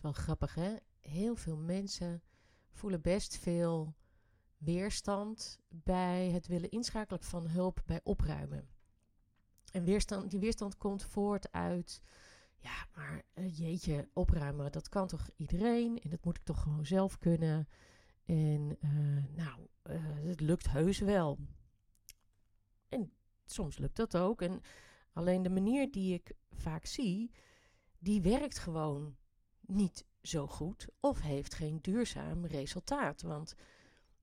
wel grappig, hè? Heel veel mensen voelen best veel weerstand bij het willen inschakelen van hulp bij opruimen. En weerstand, die weerstand komt voort uit, ja, maar uh, jeetje, opruimen, dat kan toch iedereen? En dat moet ik toch gewoon zelf kunnen? En uh, nou, uh, het lukt heus wel. En soms lukt dat ook. En alleen de manier die ik vaak zie, die werkt gewoon niet zo goed of heeft geen duurzaam resultaat. Want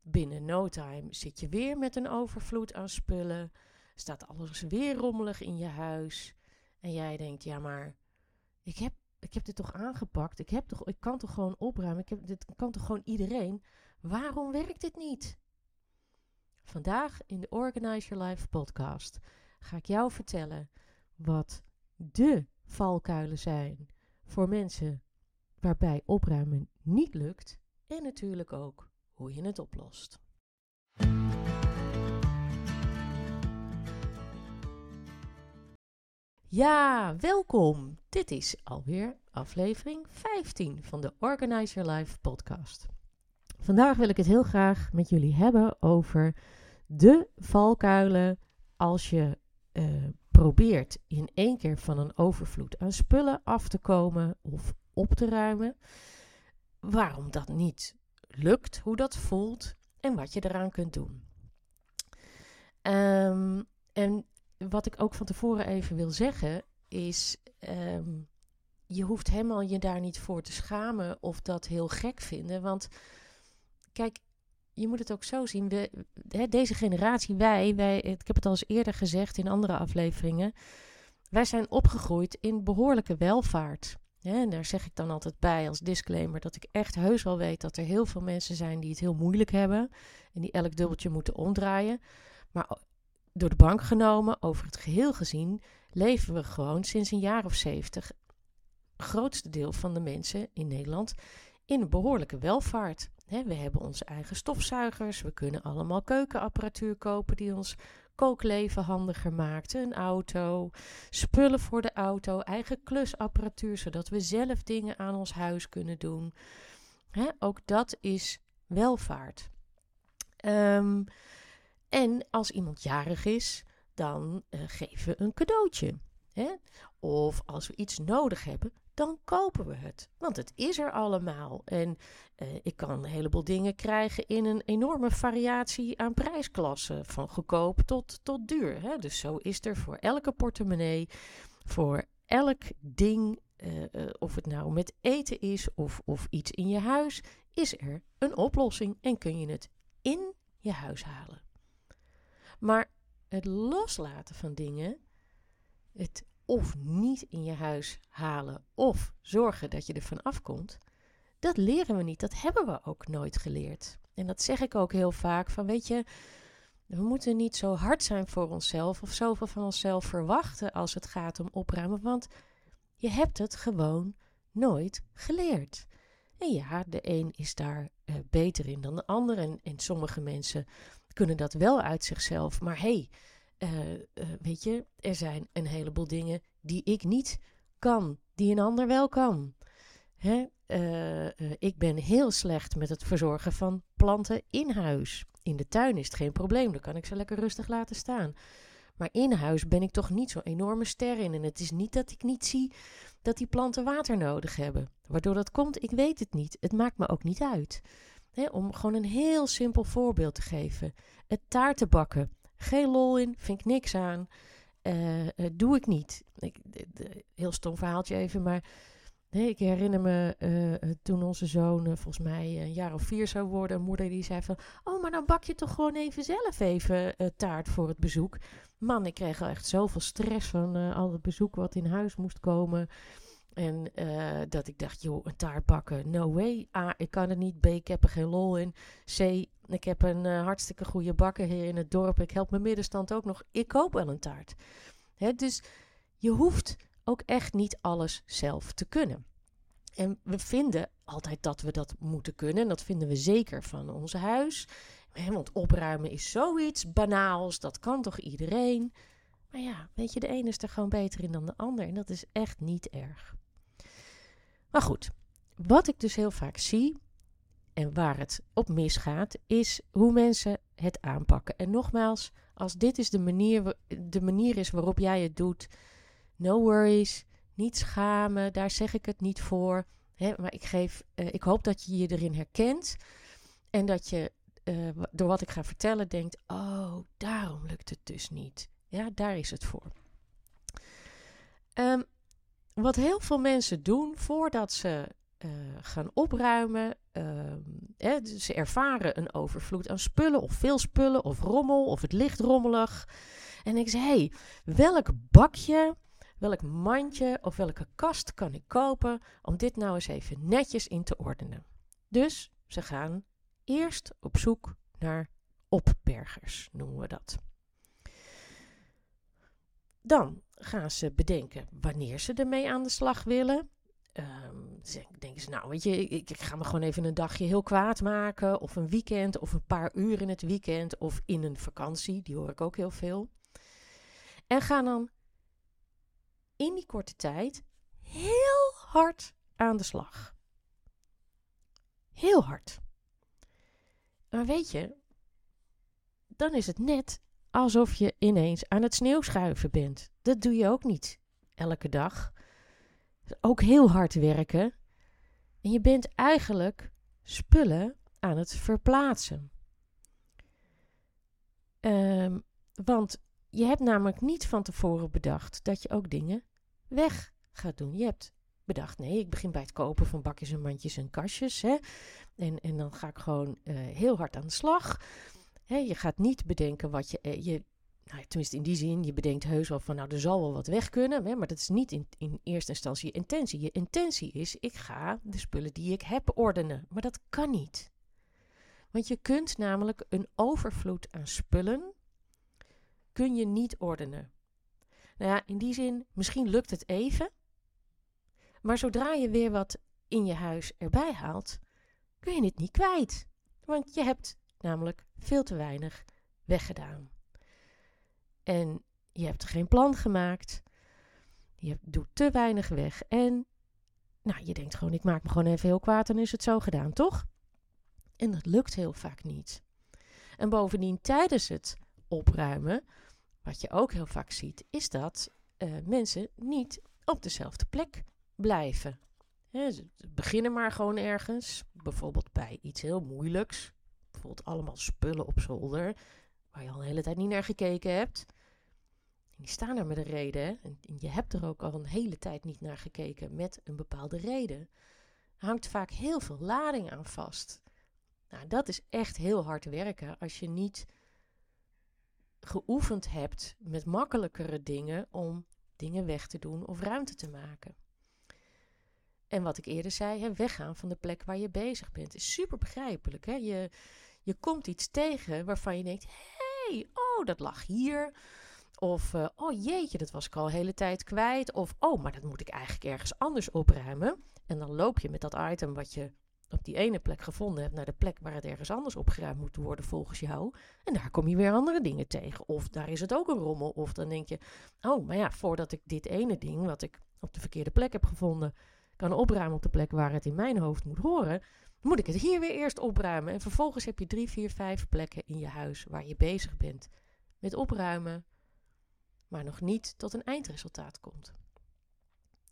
binnen no time zit je weer met een overvloed aan spullen, staat alles weer rommelig in je huis en jij denkt, ja maar ik heb, ik heb dit toch aangepakt, ik, heb toch, ik kan toch gewoon opruimen, ik heb, dit kan toch gewoon iedereen. Waarom werkt dit niet? Vandaag in de Organize Your Life podcast ga ik jou vertellen wat de valkuilen zijn voor mensen waarbij opruimen niet lukt en natuurlijk ook hoe je het oplost. Ja, welkom. Dit is alweer aflevering 15 van de Organize Your Life podcast. Vandaag wil ik het heel graag met jullie hebben over de valkuilen als je uh, probeert in één keer van een overvloed aan spullen af te komen of op te ruimen. Waarom dat niet lukt, hoe dat voelt en wat je eraan kunt doen. Um, en wat ik ook van tevoren even wil zeggen is, um, je hoeft helemaal je daar niet voor te schamen of dat heel gek vinden. Want kijk, je moet het ook zo zien. We, hè, deze generatie, wij, wij, ik heb het al eens eerder gezegd in andere afleveringen. Wij zijn opgegroeid in behoorlijke welvaart. En daar zeg ik dan altijd bij als disclaimer dat ik echt heus wel weet dat er heel veel mensen zijn die het heel moeilijk hebben. En die elk dubbeltje moeten omdraaien. Maar door de bank genomen, over het geheel gezien, leven we gewoon sinds een jaar of zeventig, grootste deel van de mensen in Nederland, in een behoorlijke welvaart. we hebben onze eigen stofzuigers, we kunnen allemaal keukenapparatuur kopen die ons kookleven handiger maakt. Een auto, spullen voor de auto, eigen klusapparatuur, zodat we zelf dingen aan ons huis kunnen doen. ook dat is welvaart. Um, en als iemand jarig is, dan uh, geven we een cadeautje. Hè? Of als we iets nodig hebben, dan kopen we het. Want het is er allemaal. En uh, ik kan een heleboel dingen krijgen in een enorme variatie aan prijsklassen. Van goedkoop tot, tot duur. Hè? Dus zo is er voor elke portemonnee, voor elk ding, uh, uh, of het nou met eten is of, of iets in je huis, is er een oplossing en kun je het in je huis halen. Maar het loslaten van dingen, het of niet in je huis halen of zorgen dat je er van afkomt, dat leren we niet. Dat hebben we ook nooit geleerd. En dat zeg ik ook heel vaak van weet je, we moeten niet zo hard zijn voor onszelf of zoveel van onszelf verwachten als het gaat om opruimen, want je hebt het gewoon nooit geleerd. En ja, de een is daar uh, beter in dan de ander. En, en sommige mensen kunnen dat wel uit zichzelf. Maar hey, uh, uh, weet je, er zijn een heleboel dingen die ik niet kan, die een ander wel kan. Hè? Uh, ik ben heel slecht met het verzorgen van planten in huis. In de tuin is het geen probleem, dan kan ik ze lekker rustig laten staan. Maar in huis ben ik toch niet zo'n enorme ster in. En het is niet dat ik niet zie dat die planten water nodig hebben. Waardoor dat komt, ik weet het niet. Het maakt me ook niet uit om gewoon een heel simpel voorbeeld te geven. Het taarten bakken. Geen lol in, vind ik niks aan. Uh, uh, doe ik niet. Ik, heel stom verhaaltje even, maar ik herinner me uh, toen onze zoon volgens mij een jaar of vier zou worden. Een moeder die zei van, oh, maar dan bak je toch gewoon even zelf even taart voor het bezoek. Man, ik kreeg al echt zoveel stress van al het bezoek wat in huis moest komen. En dat ik dacht, joh, een taart bakken, no way. A, ik kan het niet. B, ik heb er geen lol in. C, ik heb een uh, hartstikke goede bakker hier in het dorp. Ik help mijn middenstand ook nog. Ik koop wel een taart. Hè, dus je hoeft ook echt niet alles zelf te kunnen. En we vinden altijd dat we dat moeten kunnen. En dat vinden we zeker van ons huis. Want opruimen is zoiets banaals. Dat kan toch iedereen? Maar ja, weet je, de ene is er gewoon beter in dan de ander. En dat is echt niet erg. Maar goed, wat ik dus heel vaak zie en waar het op misgaat, is hoe mensen het aanpakken. En nogmaals, als dit is de manier, de manier is waarop jij het doet, no worries, niet schamen, daar zeg ik het niet voor. Hè, maar ik, geef, uh, ik hoop dat je je erin herkent en dat je uh, door wat ik ga vertellen denkt: oh, daarom lukt het dus niet. Ja, daar is het voor. Um, wat heel veel mensen doen voordat ze uh, gaan opruimen, hè, ze ervaren een overvloed aan spullen, of veel spullen, of rommel, of het ligt rommelig. En ik zeg: hey, welk bakje, welk mandje of welke kast kan ik kopen om dit nou eens even netjes in te ordenen? Dus ze gaan eerst op zoek naar opbergers, noemen we dat. Dan gaan ze bedenken wanneer ze ermee aan de slag willen. Um, denken ze, nou weet je, ik, ik, ga me gewoon even een dagje heel kwaad maken. Of een weekend, of een paar uur in het weekend. Of in een vakantie, die hoor ik ook heel veel. En gaan dan in die korte tijd heel hard aan de slag. Heel hard. Maar weet je, dan is het net alsof je ineens aan het sneeuwschuiven bent. Dat doe je ook niet elke dag. Ook heel hard werken. En je bent eigenlijk spullen aan het verplaatsen. Um, want je hebt namelijk niet van tevoren bedacht dat je ook dingen weg gaat doen. Je hebt bedacht, nee, ik begin bij het kopen van bakjes en mandjes en kastjes. Hè? En, en dan ga ik gewoon uh, heel hard aan de slag. Je gaat niet bedenken wat je, uh, je nou, tenminste in die zin, je bedenkt heus wel van, nou, er zal wel wat weg kunnen, hè, maar dat is niet in, in eerste instantie je intentie. Je intentie is, ik ga de spullen die ik heb ordenen, maar dat kan niet. Want je kunt namelijk een overvloed aan spullen, kun je niet ordenen. Nou ja, in die zin, misschien lukt het even, maar zodra je weer wat in je huis erbij haalt, kun je het niet kwijt. Want je hebt namelijk veel te weinig weggedaan. En je hebt geen plan gemaakt. Je doet te weinig weg. En nou, je denkt gewoon, ik maak me gewoon even heel kwaad en is het zo gedaan, toch? En dat lukt heel vaak niet. En bovendien tijdens het opruimen, wat je ook heel vaak ziet, is dat uh, mensen niet op dezelfde plek blijven. ze beginnen maar gewoon ergens, bijvoorbeeld bij iets heel moeilijks. Bijvoorbeeld allemaal spullen op zolder, waar je al een hele tijd niet naar gekeken hebt. Die staan er met een reden. En je hebt er ook al een hele tijd niet naar gekeken met een bepaalde reden. Hangt vaak heel veel lading aan vast. Nou, dat is echt heel hard werken als je niet geoefend hebt met makkelijkere dingen om dingen weg te doen of ruimte te maken. En wat ik eerder zei, hè, weggaan van de plek waar je bezig bent, is super begrijpelijk. Hè? Je, je komt iets tegen waarvan je denkt: hé, hey, oh, dat lag hier. Of, uh, oh jeetje, dat was ik al een hele tijd kwijt. Of, oh, maar dat moet ik eigenlijk ergens anders opruimen. En dan loop je met dat item wat je op die ene plek gevonden hebt naar de plek waar het ergens anders opgeruimd moet worden volgens jou. En daar kom je weer andere dingen tegen. Of daar is het ook een rommel. Of dan denk je, oh, maar ja, voordat ik dit ene ding wat ik op de verkeerde plek heb gevonden, kan opruimen op de plek waar het in mijn hoofd moet horen, moet ik het hier weer eerst opruimen. En vervolgens heb je drie, vier, vijf plekken in je huis waar je bezig bent met opruimen, maar nog niet tot een eindresultaat komt.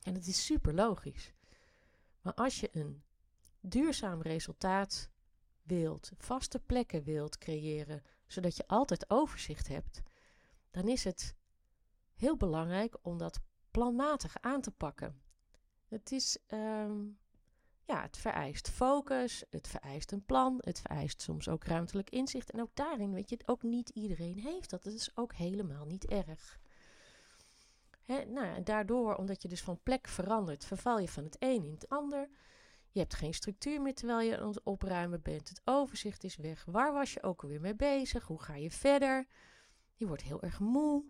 En het is super logisch. Maar als je een duurzaam resultaat wilt, vaste plekken wilt creëren, zodat je altijd overzicht hebt, dan is het heel belangrijk om dat planmatig aan te pakken. Het is, um, ja, het vereist focus, het vereist een plan, het vereist soms ook ruimtelijk inzicht. En ook daarin, weet je, ook niet iedereen heeft dat. Dat is ook helemaal niet erg. Nou, en daardoor, omdat je dus van plek verandert, verval je van het een in het ander. Je hebt geen structuur meer terwijl je aan het opruimen bent. Het overzicht is weg. Waar was je ook alweer mee bezig? Hoe ga je verder? Je wordt heel erg moe.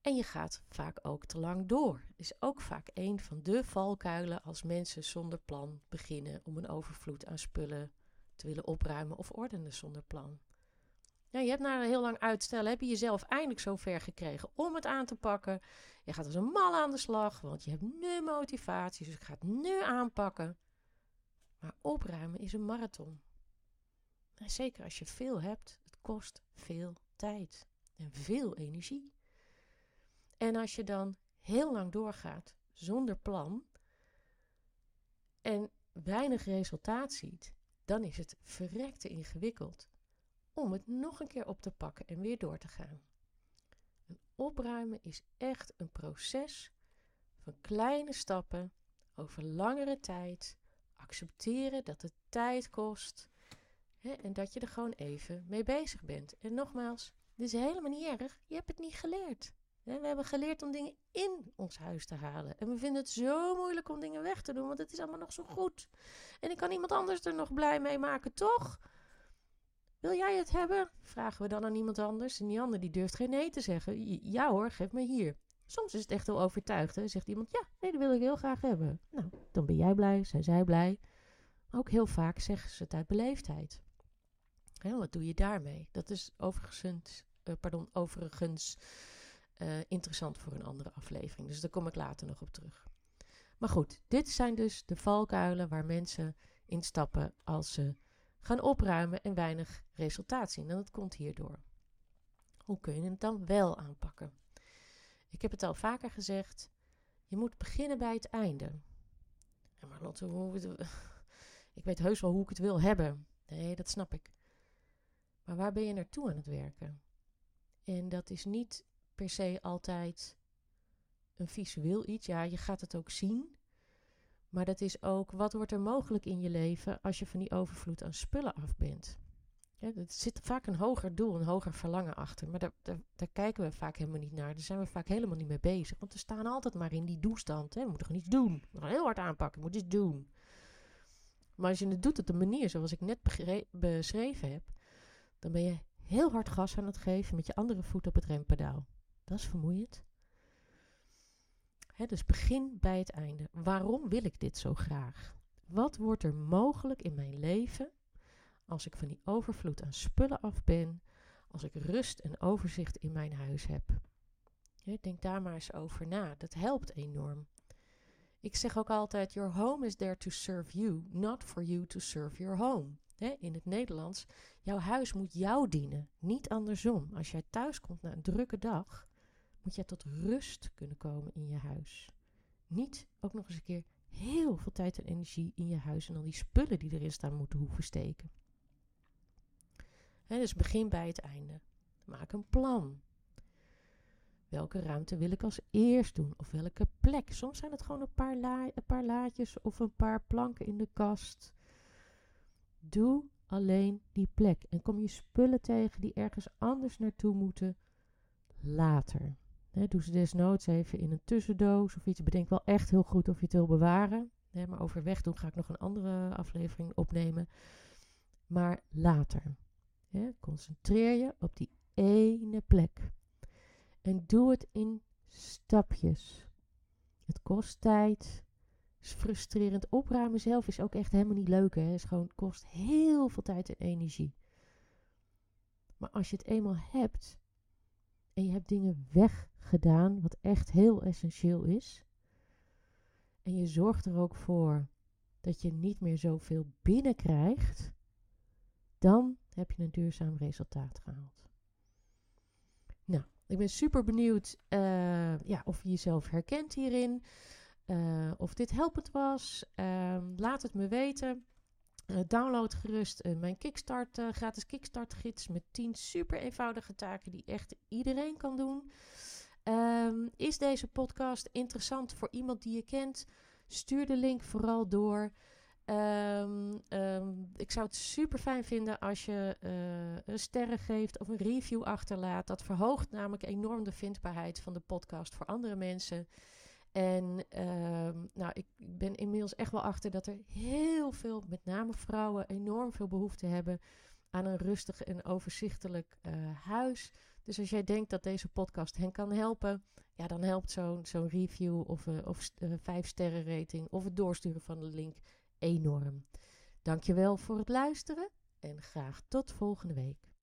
En je gaat vaak ook te lang door. Is ook vaak een van de valkuilen als mensen zonder plan beginnen om een overvloed aan spullen te willen opruimen of ordenen zonder plan. Ja, je hebt na heel lang uitstellen, heb je jezelf eindelijk zover gekregen om het aan te pakken. Je gaat als een mal aan de slag, want je hebt nu motivatie, dus ik ga het nu aanpakken. Maar opruimen is een marathon. En zeker als je veel hebt, het kost veel tijd en veel energie. En als je dan heel lang doorgaat zonder plan en weinig resultaat ziet, dan is het verrekte ingewikkeld om het nog een keer op te pakken en weer door te gaan. En opruimen is echt een proces van kleine stappen over langere tijd. Accepteren dat het tijd kost hè, en dat je er gewoon even mee bezig bent. En nogmaals, dit is helemaal niet erg. Je hebt het niet geleerd. We hebben geleerd om dingen in ons huis te halen. En we vinden het zo moeilijk om dingen weg te doen, want het is allemaal nog zo goed. En ik kan iemand anders er nog blij mee maken, toch? Wil jij het hebben? Vragen we dan aan iemand anders. En die ander die durft geen nee te zeggen. Ja hoor, geef me hier. Soms is het echt heel overtuigd. Hè? Zegt iemand, ja, nee, dat wil ik heel graag hebben. Nou, dan ben jij blij, zijn zij blij. Ook heel vaak zeggen ze het uit beleefdheid. Hè, wat doe je daarmee? Dat is overigens, uh, pardon, overigens uh, interessant voor een andere aflevering. Dus daar kom ik later nog op terug. Maar goed, dit zijn dus de valkuilen waar mensen instappen als ze gaan opruimen en weinig resultaat zien. En dat komt hierdoor. Hoe kun je het dan wel aanpakken? Ik heb het al vaker gezegd. Je moet beginnen bij het einde. En maar Lotte, hoe ik weet heus wel hoe ik het wil hebben. Nee, dat snap ik. Maar waar ben je naartoe aan het werken? En dat is niet per se altijd een visueel iets. Ja, je gaat het ook zien. Maar dat is ook, wat wordt er mogelijk in je leven als je van die overvloed aan spullen af bent? Ja, er zit vaak een hoger doel, een hoger verlangen achter. Maar daar, daar, kijken we vaak helemaal niet naar. Daar zijn we vaak helemaal niet mee bezig. Want we staan altijd maar in die doelstand. Hè? We moeten gewoon iets doen. We gaan heel hard aanpakken. We moeten iets doen. Maar als je het doet op de manier zoals ik net beschreven heb, dan ben je heel hard gas aan het geven met je andere voet op het rempedaal. Dat is vermoeiend dus begin bij het einde. Waarom wil ik dit zo graag? Wat wordt er mogelijk in mijn leven als ik van die overvloed aan spullen af ben, als ik rust en overzicht in mijn huis heb? denk daar maar eens over na. Dat helpt enorm. Ik zeg ook altijd: Your home is there to serve you, not for you to serve your home. in het Nederlands, jouw huis moet jou dienen, niet andersom. Als jij thuis komt na een drukke dag, moet jij tot rust kunnen komen in je huis. Niet ook nog eens een keer heel veel tijd en energie in je huis en dan die spullen die erin staan moeten hoeven steken. dus begin bij het einde. Maak een plan. Welke ruimte wil ik als eerst doen? Of welke plek? Soms zijn het gewoon een paar, een paar laadjes of een paar planken in de kast. Doe alleen die plek. En kom je spullen tegen die ergens anders naartoe moeten later doe ze desnoods even in een tussendoos of iets. Bedenk wel echt heel goed of je het wil bewaren. maar overweg doen ga ik nog een andere aflevering opnemen. Maar later. concentreer je op die ene plek. En doe het in stapjes. Het kost tijd. is frustrerend. Opruimen zelf is ook echt helemaal niet leuk. Hè? Het gewoon, kost heel veel tijd en energie. Maar als je het eenmaal hebt en je hebt dingen weg gedaan wat echt heel essentieel is. En je zorgt er ook voor dat je niet meer zoveel binnenkrijgt, dan heb je een duurzaam resultaat gehaald. Nou, ik ben super benieuwd uh, ja, of je jezelf herkent hierin. Uh, of dit helpend was. Uh, laat het me weten. Uh, download gerust mijn Kickstart, gratis Kickstart gids met 10 super eenvoudige taken die echt iedereen kan doen. Um, is deze podcast interessant voor iemand die je kent? Stuur de link vooral door. Um, um, ik zou het super fijn vinden als je een sterren geeft of een review achterlaat. Dat verhoogt namelijk enorm de vindbaarheid van de podcast voor andere mensen. En nou, ik ben inmiddels echt wel achter dat er heel veel, met name vrouwen, enorm veel behoefte hebben aan een rustig en overzichtelijk uh, huis. Dus als jij denkt dat deze podcast hen kan helpen, ja, dan helpt zo'n zo'n review of, uh, of uh, vijf sterren rating of het doorsturen van de link enorm. Dankjewel voor het luisteren en graag tot volgende week.